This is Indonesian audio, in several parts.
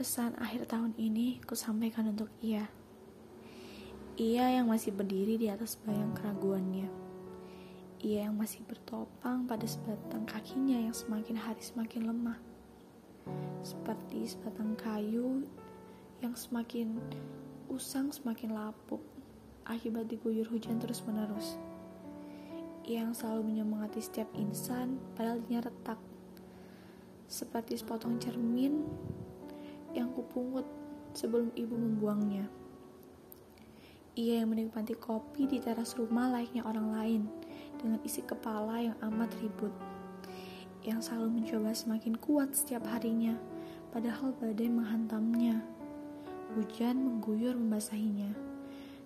Pesan akhir tahun ini ku sampaikan untuk ia. Ia yang masih berdiri di atas bayang keraguannya. Ia yang masih bertopang pada sebatang kakinya yang semakin hari semakin lemah. Seperti sebatang kayu yang semakin usang semakin lapuk akibat diguyur hujan terus-menerus. Ia yang selalu menyemangati setiap insan padahal dia retak. Seperti sepotong cermin sebelum ibu membuangnya. Ia yang menikmati kopi di teras rumah layaknya orang lain dengan isi kepala yang amat ribut. Yang selalu mencoba semakin kuat setiap harinya, padahal badai menghantamnya. Hujan mengguyur membasahinya,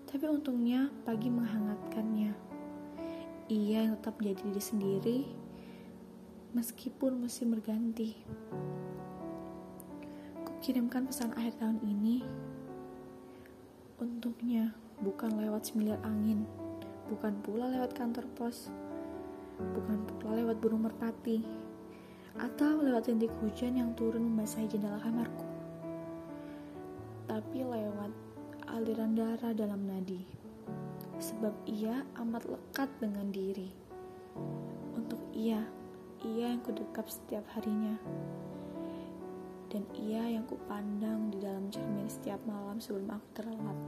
tapi untungnya pagi menghangatkannya. Ia yang tetap menjadi diri sendiri, meskipun musim berganti kirimkan pesan akhir tahun ini. Untuknya bukan lewat semiliar angin. Bukan pula lewat kantor pos. Bukan pula lewat burung merpati. Atau lewat rintik hujan yang turun membasahi jendela kamarku. Tapi lewat aliran darah dalam nadi. Sebab ia amat lekat dengan diri. Untuk ia ia yang kudekap setiap harinya dan ia yang kupandang di dalam cermin setiap malam sebelum aku terlelap.